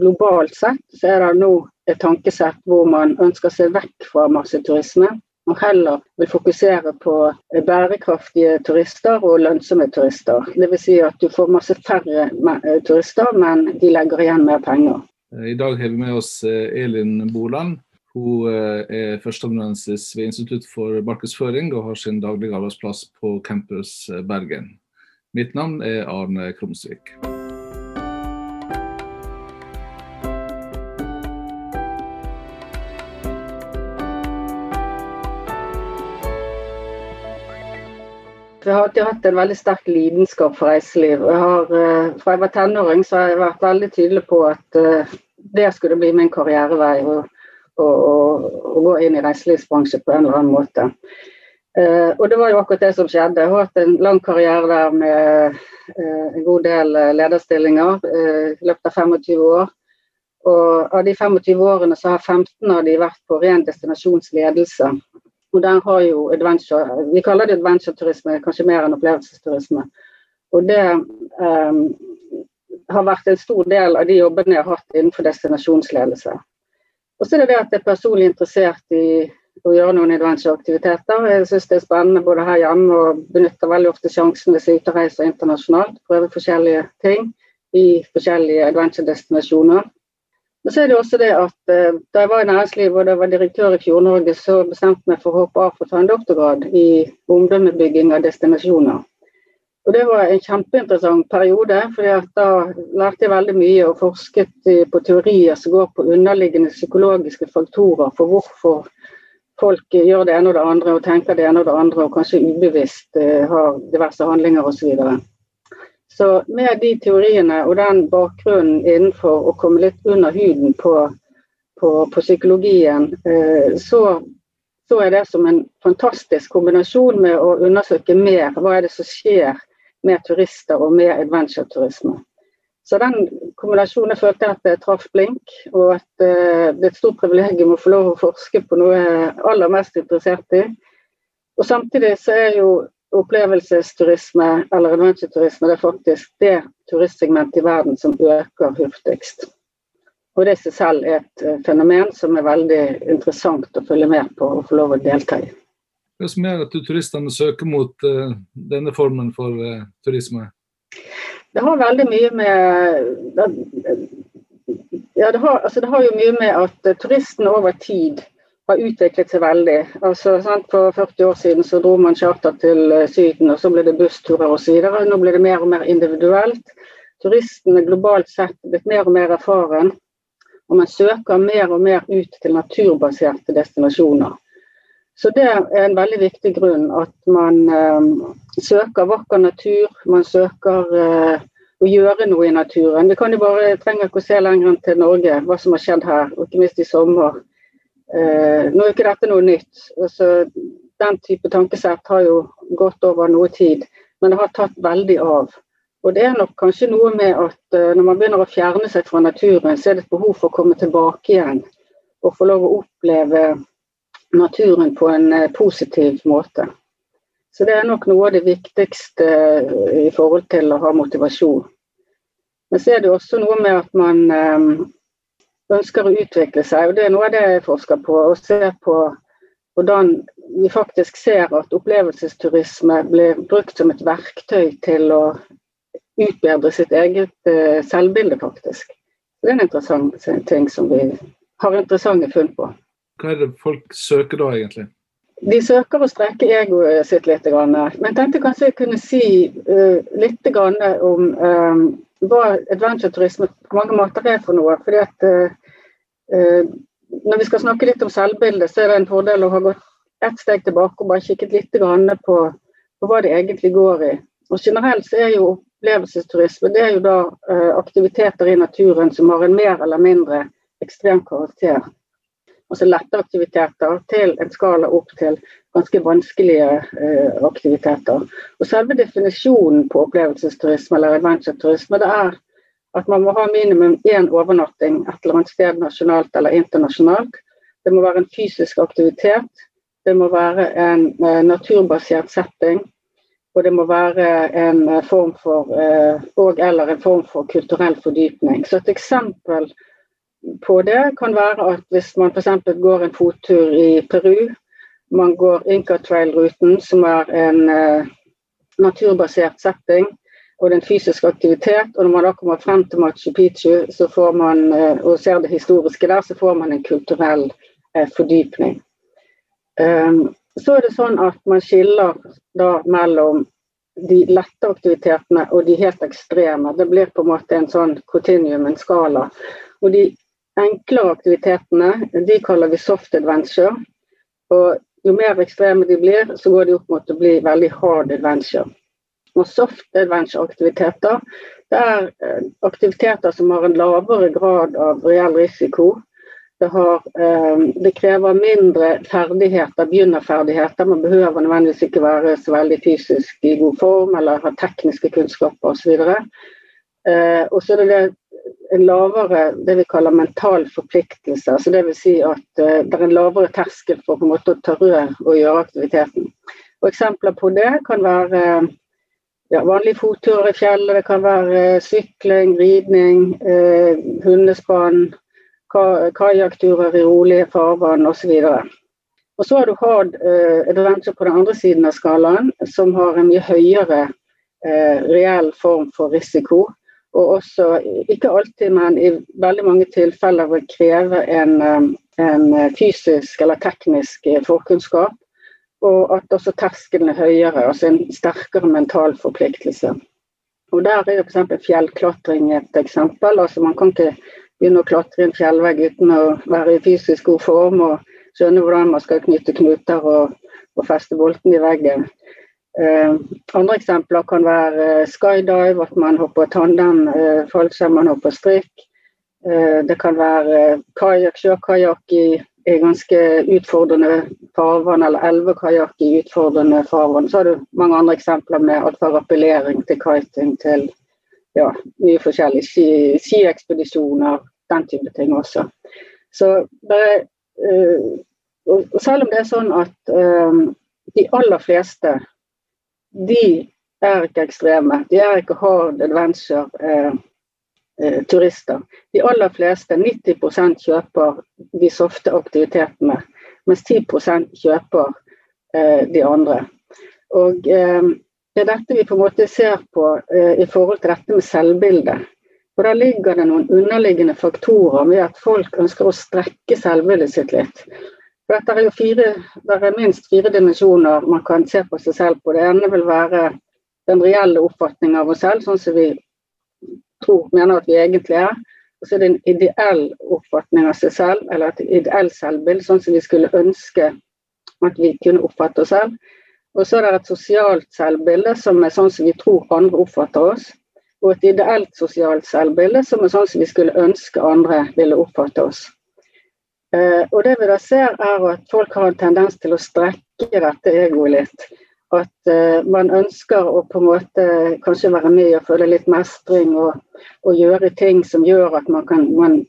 globalt sett så er det nå et tankesett hvor man ønsker seg vekk fra masseturisme. Og heller vil fokusere på bærekraftige turister og lønnsomme turister. Dvs. Si at du får masse færre turister, men de legger igjen mer penger. I dag har vi med oss eh, Elin Boland. Hun eh, er førsteamanuensis ved Institutt for markedsføring og har sin daglige arbeidsplass på Campus Bergen. Mitt navn er Arne Krumsvik. Jeg har alltid hatt en veldig sterk lidenskap for reiseliv. Jeg har, eh, fra jeg var tenåring så har jeg vært veldig tydelig på at uh, det skulle bli min karrierevei. Å gå inn i reiselivsbransjen på en eller annen måte. Uh, og det var jo akkurat det som skjedde. Jeg har hatt en lang karriere der med en god del lederstillinger i løpet av 25 år. Og av de 25 årene så har 15 av de vært på ren destinasjonsledelse. Og den har jo adventure, Vi kaller det adventure-turisme, kanskje mer enn opplevelsesturisme. Og det um, har vært en stor del av de jobbene jeg har hatt innenfor destinasjonsledelse. Og så er det det at jeg er personlig interessert i å gjøre noen adventure-aktiviteter. Jeg syns det er spennende både her hjemme og benytter veldig ofte sjansen hvis jeg reiser internasjonalt. Prøver forskjellige ting i forskjellige adventure-destinasjoner. Men så er det også det at eh, Da jeg var i næringslivet og da jeg var direktør i Fjord-Norge, så bestemte jeg meg for å hoppe av for å ta en doktorgrad i omdømmebygging av destinasjoner. Og Det var en kjempeinteressant periode, for da lærte jeg veldig mye og forsket på teorier som går på underliggende psykologiske faktorer for hvorfor folk gjør det ene og det andre og tenker det ene og det andre og kanskje ubevisst uh, har diverse handlinger osv. Så med de teoriene og den bakgrunnen innenfor å komme litt under huden på, på, på psykologien, eh, så, så, er det som en fantastisk kombinasjon med å undersøke mer hva er det som skjer med turister og med adventure-turisme. Så den kombinasjonen følte jeg at jeg traff blink, og at uh, det er et stort privilegium å få lov å forske på noe jeg er aller mest interessert i. Og Samtidig så er jo opplevelsesturisme eller adventure-turisme er faktisk det turistsegmentet i verden som øker hurtigst. Og det i seg selv er et eh, fenomen som er veldig interessant å følge med på og få lov å delta i. Hva som gjør at turistene søker mot uh, denne formen for uh, turisme? Det har veldig mye med ja, det har, altså det har jo mye med at turistene over tid har utviklet seg veldig. Altså, for 40 år siden så dro man charter til eh, Syden, og så ble det bussturer osv. Nå blir det mer og mer individuelt. Turistene globalt sett er blitt mer og mer erfaren. Og man søker mer og mer ut til naturbaserte destinasjoner. Så det er en veldig viktig grunn at man eh, søker vakker natur. Man søker eh, å gjøre noe i naturen. Vi kan jo bare, trenger ikke å se lenger enn til Norge, hva som har skjedd her, og ikke minst i sommer Eh, nå er ikke dette noe nytt. Altså, den type tankesett har jo gått over noe tid, men det har tatt veldig av. Og det er nok kanskje noe med at uh, når man begynner å fjerne seg fra naturen, så er det et behov for å komme tilbake igjen og få lov å oppleve naturen på en uh, positiv måte. Så det er nok noe av det viktigste uh, i forhold til å ha motivasjon. Men så er det også noe med at man ønsker å utvikle seg. og Det er noe av det jeg forsker på. Å se på hvordan vi faktisk ser at opplevelsesturisme blir brukt som et verktøy til å utbedre sitt eget uh, selvbilde, faktisk. Det er en interessant ting som vi har interessante funn på. Hva er det folk søker da, egentlig? De søker å strekke egoet sitt litt. Men jeg tenkte kanskje jeg kunne si uh, litt om um, hva adventure-turisme på mange måter er for noe. fordi at eh, Når vi skal snakke litt om selvbildet, så er det en fordel å ha gått ett steg tilbake og bare kikket litt på, på, hva det egentlig går i. Og Generelt så er jo opplevelsesturisme det er jo da eh, aktiviteter i naturen som har en mer eller mindre ekstrem karakter altså lette aktiviteter, til en skala opp til ganske vanskelige eh, aktiviteter. Og Selve definisjonen på opplevelsesturisme eller adventure-turisme det er at man må ha minimum én overnatting et eller annet sted nasjonalt eller internasjonalt. Det må være en fysisk aktivitet. Det må være en eh, naturbasert setting. og det må være en form for og eller en form for kulturell fordypning. Så et eksempel på det kan være at hvis man f.eks. går en fottur i Peru, man går Inca Trail-ruten, som er en naturbasert setting, og det er en fysisk aktivitet. Og når man da kommer frem til Machu Picchu så får man, eh, og ser det historiske der, så får man en kulturell eh, fordypning. Um, så er det sånn at man skiller da mellom de lette aktivitetene og de helt ekstreme. Det blir på en måte en sånn continuum, en skala. Og de enklere aktivitetene de kaller vi soft adventure. Og jo mer ekstreme de blir, så går de opp mot å bli veldig hard adventure og soft adventure-aktiviteter. Det er eh, aktiviteter som har en lavere grad av reell risiko. Det, har, eh, det krever mindre ferdigheter, begynnerferdigheter. Man behøver nødvendigvis ikke være så veldig fysisk i god form eller ha tekniske kunnskaper osv. Eh, og så er det en lavere det vi kaller mental forpliktelse. altså Dvs. Si at det er en lavere terskel for på en måte å ta rød og gjøre aktiviteten. Og Eksempler på det kan være ja, vanlig fottur i fjellet. Det kan være eh, sykling, ridning, eh, hundespann, kajakkturer i rolige farvann osv. Og så har du hard eh, adventure på den andre siden av skalaen, som har en mye høyere eh, reell form for risiko. Og også, ikke alltid, men i veldig mange tilfeller vil kreve en, eh, en fysisk eller teknisk forkunnskap og at også terskelen er høyere, altså en sterkere mental forpliktelse. Og Der er f.eks. fjellklatring et eksempel. altså Man kan ikke begynne å klatre i en fjellvegg uten å være i fysisk god form og skjønne hvordan man skal knytte knuter og, og feste bolten i veggen. Eh, andre eksempler kan være skydive, at man hopper tandem, eh, fallskjerm, man hopper strikk. Eh, det kan være kajakk, sjøkajakk i i ganske utfordrende farvann, eller elvekajakk i utfordrende farvann. Så har du mange andre eksempler med alt fra rappellering til kiting til ja, mye forskjellig. Skiekspedisjoner, den type ting også. Så det, Og selv om det er sånn at de aller fleste, de er ikke ekstreme. De er ikke hard adventure-turister. eh, turister. De aller fleste, 90% kjøper de softe aktivitetene, mens 10% kjøper eh, de andre. Og eh, Det er dette vi på en måte ser på eh, i forhold til dette med selvbildet. For Da ligger det noen underliggende faktorer med at folk ønsker å strekke selvbildet sitt litt. Det er jo fire, det er minst fire dimensjoner man kan se på seg selv på. Det ene vil være den reelle oppfatningen av oss selv, sånn som vi tror, mener at vi egentlig er. Og så er det en ideell oppfatning av seg selv, eller et ideell selvbilde, sånn som vi skulle ønske at vi kunne oppfatte oss selv. Og så er det et sosialt selvbilde, som er sånn som vi tror andre oppfatter oss. Og et ideelt sosialt selvbilde, som er sånn som vi skulle ønske andre ville oppfatte oss. Eh, og det vi da ser, er at folk har en tendens til å strekke dette egoet litt at uh, man ønsker å på en måte kanskje være med og føle litt mestring og, og gjøre ting som gjør at man kan man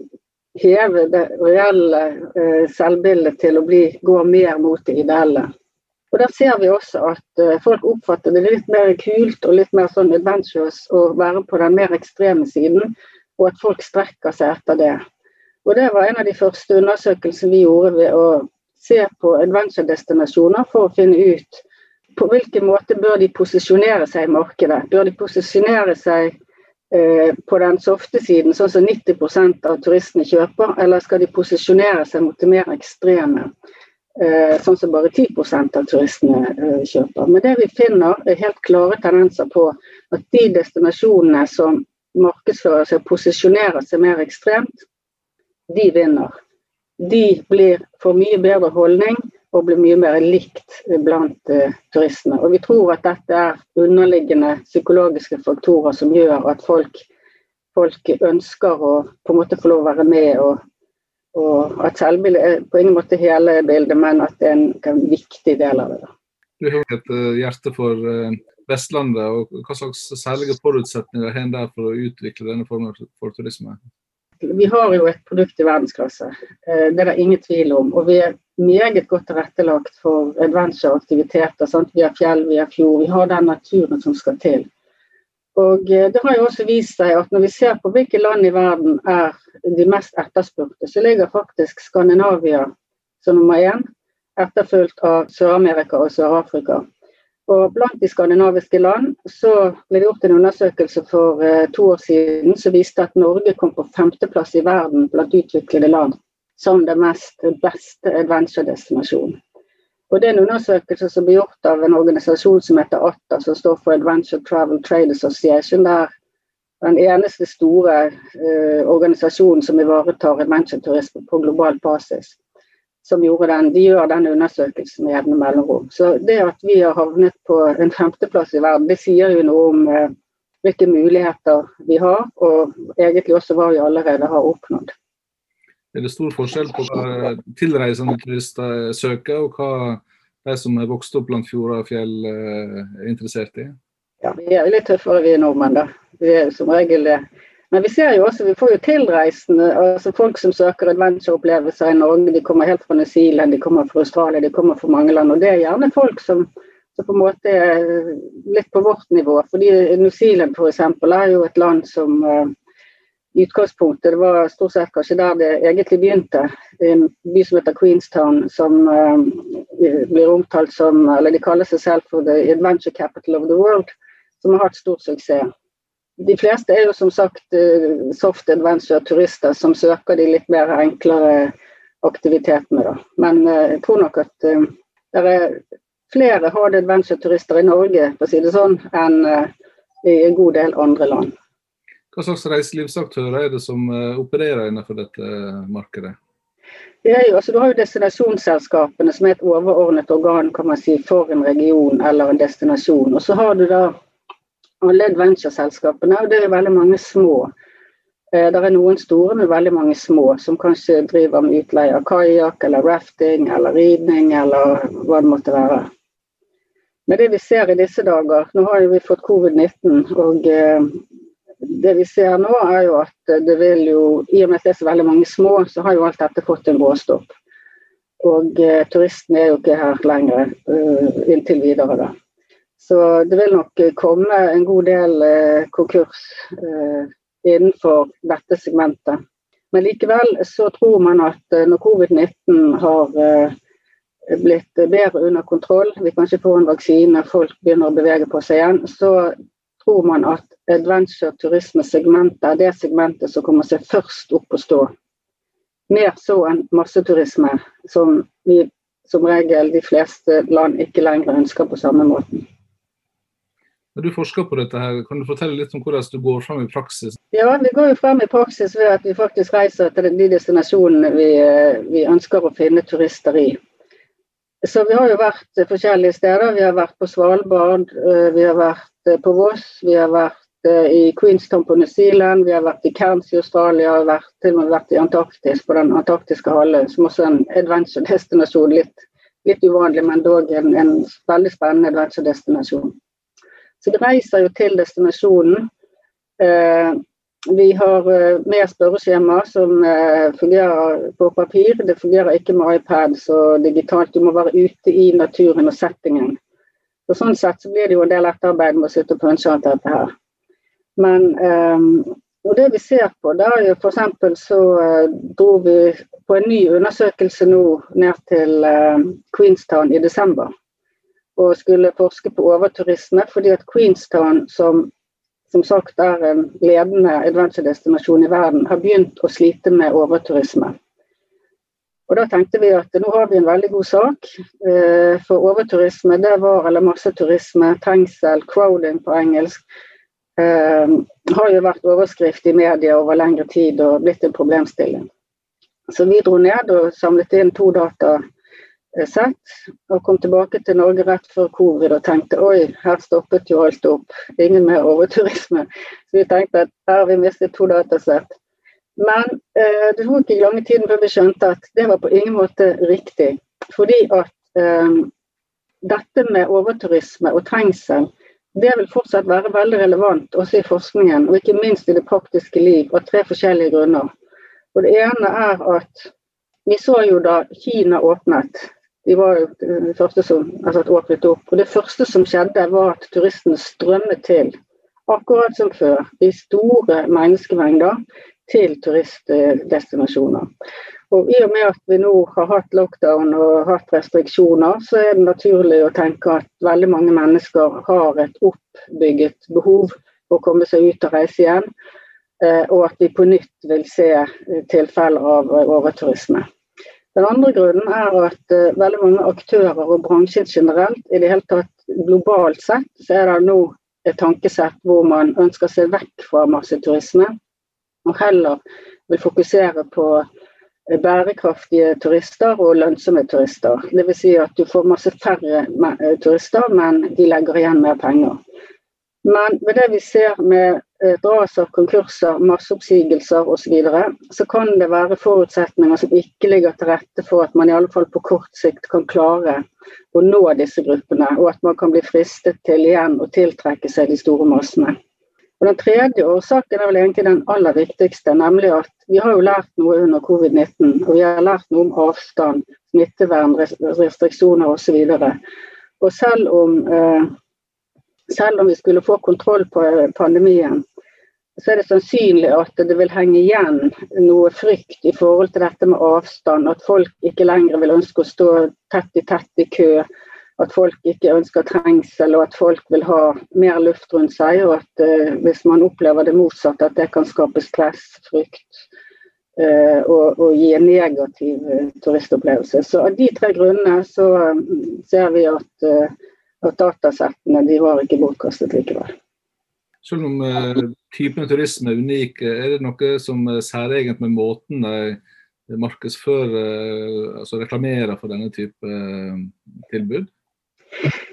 heve det reelle uh, selvbildet til å bli, gå mer mot det ideelle. Og Der ser vi også at folk oppfatter det litt mer kult og litt mer sånn adventurous å være på den mer ekstreme siden, og at folk strekker seg etter det. Og Det var en av de første undersøkelsene vi gjorde ved å se på adventure-destinasjoner for å finne ut på hvilken måte bør de posisjonere seg i markedet? Bør de posisjonere seg eh, på den softe siden, sånn som 90% av turistene kjøper, eller skal de posisjonere seg mot det mer ekstreme, eh, sånn som bare 10% av turistene eh, kjøper? Men det vi finner, er helt klare tendenser på at de destinasjonene som markedsfører seg og posisjonerer seg mer ekstremt, de vinner. De blir, får mye bedre holdning og blir mye mer likt blant uh, turistene. Og Vi tror at dette er underliggende psykologiske faktorer som gjør at folk, folk ønsker å på en måte få lov å være med. og, og At selvbildet er på ingen måte hele bildet, men at det er en, en viktig del av det. Du har et uh, hjerte for uh, Vestlandet. og Hva slags særlige forutsetninger har en der for å utvikle denne formen for turisme? Vi har jo et produkt i verdensklasse, det er det ingen tvil om. og vi er meget godt tilrettelagt for adventure-aktiviteter. Vi har fjell, vi har fjord, vi har den naturen som skal til. Og eh, Det har jo også vist seg at når vi ser på hvilke land i verden er de mest etterspurte, så ligger faktisk Skandinavia som nummer én, etterfulgt av Sør-Amerika og Sør-Afrika. Og Blant de skandinaviske land så ble det gjort en undersøkelse for eh, to år siden som viste at Norge kom på femteplass i verden blant utviklede land som det mest beste adventure-destinasjonen. Og Det er en undersøkelse som ble gjort av en organisasjon som heter ATTA, som står for Adventure Travel Trade Association. Der den eneste store eh, organisasjonen som ivaretar adventure-turisme på global basis som gjorde den, de gjør den undersøkelsen med jevne mellomrom. Så det at vi har havnet på en femteplass i verden, det sier jo noe om eh, hvilke muligheter vi har, og egentlig også hva vi allerede har oppnådd. Er det stor forskjell på hva tilreisende turister søker, og hva de som er vokst opp blant fjorder og fjell eh, er interessert i? Ja, Vi er litt tøffere vi nordmenn, da. Vi er som regel det. Men vi ser jo også, vi får jo tilreisende, altså folk som søker adventure-opplevelser i Norge. De kommer helt fra New Zealand, de kommer fra Australia, de kommer fra mange land. Og det er gjerne folk som, som på en måte er litt på vårt nivå. Fordi New Zealand f.eks. er jo et land som uh, i utgangspunktet, det var stort sett kanskje der det egentlig begynte. En by som heter Queenstown, som uh, blir omtalt som, eller de kaller seg selv for the adventure capital of the world, som har hatt stor suksess de fleste er jo som sagt eh, soft adventure-turister som søker de litt mer enklere aktivitetene. Da. Men eh, jeg tror nok at uh, det er flere hard adventure-turister i Norge for å si det sånn, enn i en god del andre land. Hva slags reiselivsaktører er det som opererer innenfor dette markedet? Det er jo, altså, du har jo destinasjonsselskapene som er et overordnet organ kan man si, for en region eller en destinasjon. Og så har du da alle adventure-selskapene, og det er veldig mange små. Eh, det er noen store, men veldig mange små, som kanskje driver med utleie av kajakk eller rafting eller ridning eller hva det måtte være. Men det vi ser i disse dager Nå har vi fått covid-19, og eh, det vi ser nå er jo at det vil jo I og med at det er så veldig mange små, så har jo alt dette fått en bråstopp. Og eh, turistene er jo ikke her lenger inntil videre, da. Så det vil nok komme en god del eh, konkurs eh, innenfor dette segmentet. Men likevel så tror man at eh, når covid-19 har blitt bedre under kontroll, vi kanskje får en vaksine, folk begynner å bevege på seg igjen, så tror man at adventure turismesegmentet er det segmentet som kommer seg først opp og stå. Mer så enn masseturisme, som vi som regel de fleste land ikke lenger ønsker på samme måten. Når du forsker på dette, her, kan du fortelle litt om hvordan du går fram i praksis? Ja, Vi går jo frem i praksis ved at vi faktisk reiser til de destinasjonene vi, eh, vi ønsker å finne turister i. Så Vi har jo vært forskjellige steder. Vi har vært på Svalbard, eh, vi har vært eh, på Voss, vi har vært i Queenstown på New Zealand, vi har vært i Cairns i Australia og vært, til og med vært i Antarktis, på den antarktiske halvøya, som også er en adventure-destinasjon. Litt, litt, uvanlig, men dog en, en veldig spennende adventure-destinasjon. Så vi reiser jo til destinasjonen. Eh, vi har eh, med spørreskjema som eh, fungerer på papir. Det fungerer ikke med iPads og digitalt. Du må være ute i naturen og settingen. Så sånn sett så blir det jo en del etterarbeid med å sitte og punche alt dette her. Men og det vi ser på, da er jo f.eks. så dro vi på en ny undersøkelse nå ned til Queenstown i desember og skulle forske på overturisme, fordi at Queenstown, som som sagt er en ledende adventure-destinasjon i verden, har begynt å slite med overturisme. Og Da tenkte vi at nå har vi en veldig god sak. Eh, for overturisme, det var, eller masseturisme, trengsel, crowding på engelsk, eh, har jo vært overskrift i media over lengre tid og blitt en problemstilling. Så vi dro ned og samlet inn to data sett, og kom tilbake til Norge rett før covid og tenkte oi, her stoppet jo alt opp. Ingen mer overturisme. Så vi tenkte at her har vi mistet to datasett. Men eh, det tok ikke lange tiden før vi skjønte at det var på ingen måte riktig. Fordi at eh, dette med overturisme og trengsel det vil fortsatt være veldig relevant også i forskningen, og ikke minst i det praktiske liv, av tre forskjellige grunner. Og Det ene er at Vi så jo da Kina åpnet. De var jo det første som altså, åpnet opp. Og det første som skjedde, var at turistene strømmet til, akkurat som før, i store menneskemengder til turistdestinasjoner. Og I og med at vi nå har hatt lockdown og hatt restriksjoner, så er det naturlig å tenke at veldig mange mennesker har et oppbygget behov for å komme seg ut og reise igjen. Eh, og at vi på nytt vil se tilfeller av overturisme. Den andre grunnen er at uh, veldig mange aktører og bransjen generelt, i det hele tatt globalt sett, så er det nå et tankesett hvor man ønsker seg vekk fra masseturisme, og heller vil fokusere på eh, bærekraftige turister og lønnsomme turister. Dvs. Si at du får masse færre eh, turister, men de legger igjen mer penger. Men med det vi ser med et ras av konkurser, masseoppsigelser osv., så, videre, så kan det være forutsetninger som ikke ligger til rette for at man i alle fall på kort sikt kan klare å nå disse gruppene, og at man kan bli fristet til igjen å tiltrekke seg de store massene. Og Den tredje årsaken er vel egentlig den aller viktigste, nemlig at vi har jo lært noe under covid-19. Og vi har lært noe om avstand, smittevern, restriksjoner osv. Og, så og selv om eh, selv om vi skulle få kontroll på eh, pandemien, så er det sannsynlig at det vil henge igjen noe frykt i forhold til dette med avstand. At folk ikke lenger vil ønske å stå tett i tett i kø. At folk ikke ønsker trengsel, og at folk vil ha mer luft rundt seg. Og at uh, hvis man opplever det motsatte, at det kan skape stress, frykt uh, og, og, gi en negativ uh, turistopplevelse. Så av de tre grunnene så ser vi at at datasettene de var ikke bortkastet likevel. Selv om eh, typen turisme er unik, er det noe som er særegent med måten de markedsfører, uh, altså reklamerer for denne type tilbud?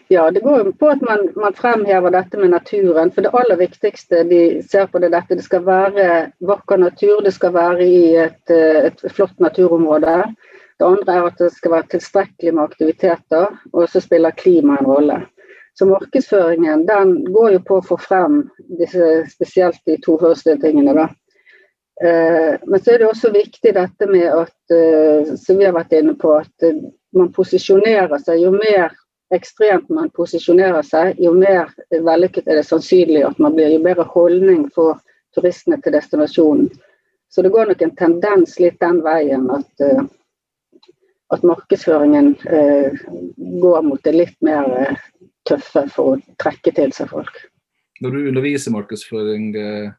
Ja, det går på at man, man, fremhever dette med naturen. For det aller viktigste de ser på det dette, det skal være vakker natur, det skal være i et, et flott naturområde. Det andre er at det skal være tilstrekkelig med aktiviteter, og så spiller klima en rolle. Så markedsføringen den går jo på å få frem disse, spesielt de to første tingene. da. Eh, men så er det også viktig dette med at, eh, som vi har vært inne på, at eh, man posisjonerer seg. Jo mer ekstremt man posisjonerer seg, jo mer vellykket er det sannsynlig at man blir. Jo bedre holdning for turistene til destinasjonen. Så det går nok en tendens litt den veien at at markedsføringen går mot det litt mer tøffe for å trekke til seg folk. Når du underviser markedsføring, eh,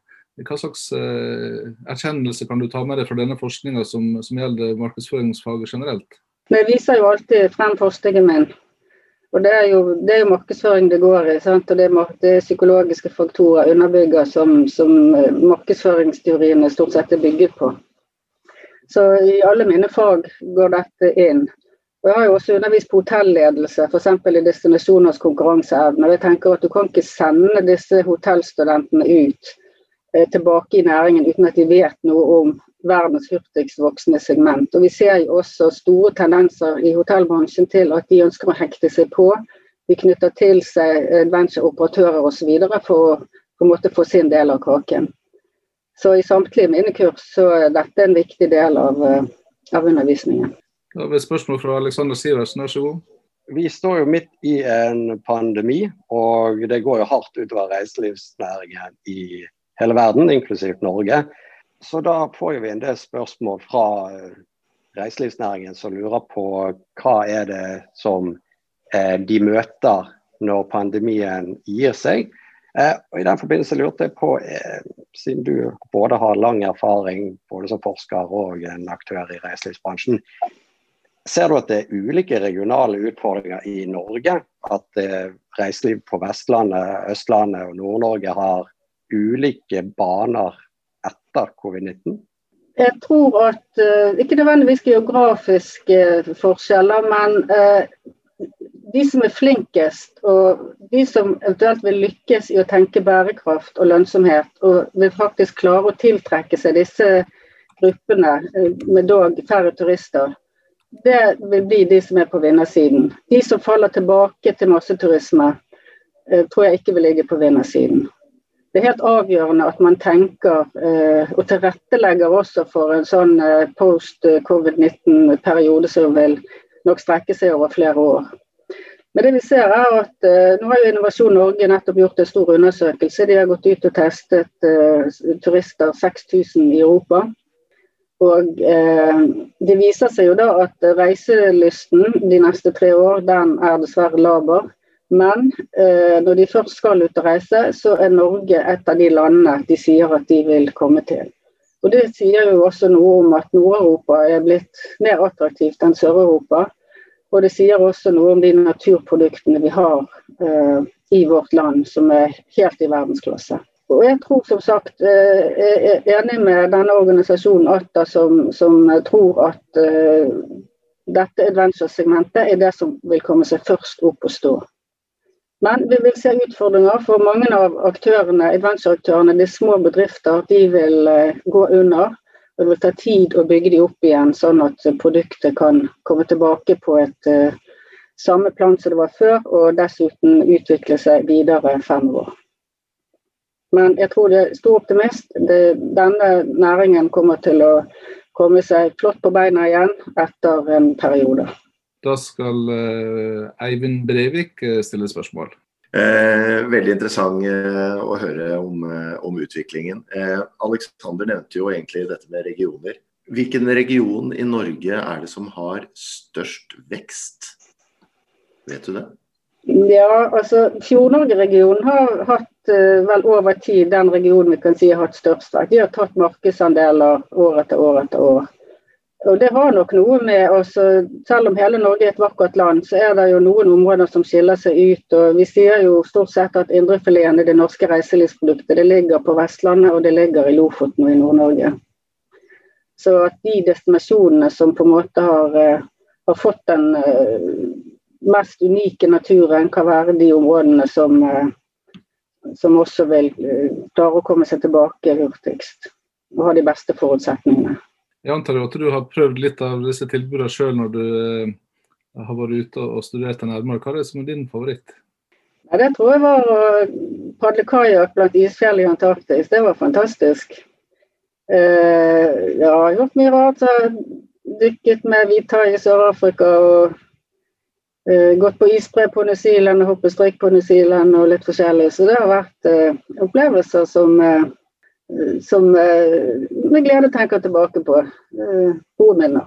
hva slags eh, erkjennelse kan du ta med deg fra denne forskninga som, som, gjelder markedsføringsfaget generelt? Jeg viser jo alltid frem forskningen min. Og Det er jo, det er jo markedsføring det går i. Sant? og Det er, det er psykologiske faktorer underbygger som, som eh, markedsføringsteoriene stort sett er bygget på. Så i alle mine fag går dette inn. Og jeg har jo også undervist på hotelledelse, f.eks. i destinasjoners konkurranseevne. Jeg tenker at Du kan ikke sende disse hotellstudentene ut eh, tilbake i næringen uten at de vet noe om verdens hurtigst voksende segment. Og Vi ser jo også store tendenser i hotellbransjen til at de ønsker å hekte seg på. De knytter til seg adventure-operatører osv. for å på en måte få sin del av kaken. Så i samtlige mine kurs så er dette en viktig del av, eh, av undervisningen. Har vi et spørsmål fra Alexander Sivertsen, vær så god. Vi står jo midt i en pandemi, og det går jo hardt utover reiselivsnæringen i hele verden, inklusiv Norge. Så da får vi en del spørsmål fra eh, reiselivsnæringen som lurer på hva er det som eh, de møter når pandemien gir seg. Eh, og I den forbindelse lurte jeg på, siden du både har lang erfaring både som forsker og en aktør i reiselivsbransjen, ser du at det er ulike regionale utfordringer i Norge? At eh, på Vestlandet, Østlandet og Nord-Norge har ulike baner etter covid-19? Jeg tror at Ikke nødvendigvis geografiske forskjeller, men de som er flinkest, og de som eventuelt vil lykkes i å tenke bærekraft og lønnsomhet, og vil faktisk klare å tiltrekke seg disse gruppene eh, med dog færre turister, det vil bli de som er på vinnersiden. De som faller tilbake til masseturisme, eh, tror jeg ikke vil ligge på vinnersiden. det er helt avgjørende at man tenker eh, og tilrettelegger også for en sånn eh, post covid-19-periode som vil nok strekke seg over flere år. Men det vi ser er at Nå har jo Innovasjon Norge nettopp gjort en stor undersøkelse. De har gått ut og testet turister 6000 i Europa. Og eh, Det viser seg jo da at reiselysten de neste tre år den er dessverre laber. Men eh, når de først skal ut og reise, så er Norge et av de landene de sier at de vil komme til. Og Det sier jo også noe om at Nord-Europa er blitt mer attraktivt enn Sør-Europa. Og det sier også noe om de naturproduktene vi har eh, i vårt land, som er helt i verdensklasse. Og jeg tror som sagt, eh, jeg er enig med denne organisasjonen ATA som, som tror at uh, dette adventure-segmentet er det som vil komme seg først opp og stå. Men vi vil se utfordringer for mange av aktørene, adventure-aktørene. De små bedrifter de vil uh, gå under. Det vil ta tid å bygge de opp igjen, sånn at produktet kan komme tilbake på et uh, samme plan som det var før, og dessuten utvikle seg videre fremover. Men jeg tror det er stor optimist. Det, denne næringen kommer til å komme seg flott på beina igjen etter en periode. Da skal uh, Eivind Breivik uh, stille spørsmål. Eh, veldig interessant eh, å høre om, eh, om utviklingen. Eh, Alexander nevnte jo egentlig dette med regioner. Hvilken region i Norge er det som har størst vekst? Vet du det? Ja, altså Fjord-Norge-regionen har hatt vel over tid den regionen vi kan si har hatt størst vekst. De har tatt markedsandeler år etter år etter år. Og det har nok noe med altså, Selv om hele Norge er et vakkert land, så er det jo noen områder som skiller seg ut. og Vi sier jo stort sett at indrefileten i det norske reiselivsproduktet det ligger på Vestlandet og det ligger i Lofoten og i Nord-Norge. Så at de destinasjonene som på en måte har, eh, har fått den uh, mest unike naturen, kan være de områdene som, uh, som også vil uh, klare å komme seg tilbake hurtigst. Og ha de beste forutsetningene. Jeg antar at du har prøvd litt av disse tilbudene sjøl når du eh, har vært ute og studert det nærmere. Hva er det som er din favoritt? Ja, det tror jeg var å padle kajakk blant isfjell i Antarktis. Det var fantastisk. Eh, jeg har gjort mye rart. Jeg dykket med hvithai i Sør-Afrika og eh, gått på isbre på New Zealand og hoppet strikk på New Zealand og litt forskjellig. Så det har vært uh, opplevelser som uh, som uh, med glede tenker tilbake på. Eh, gode minner.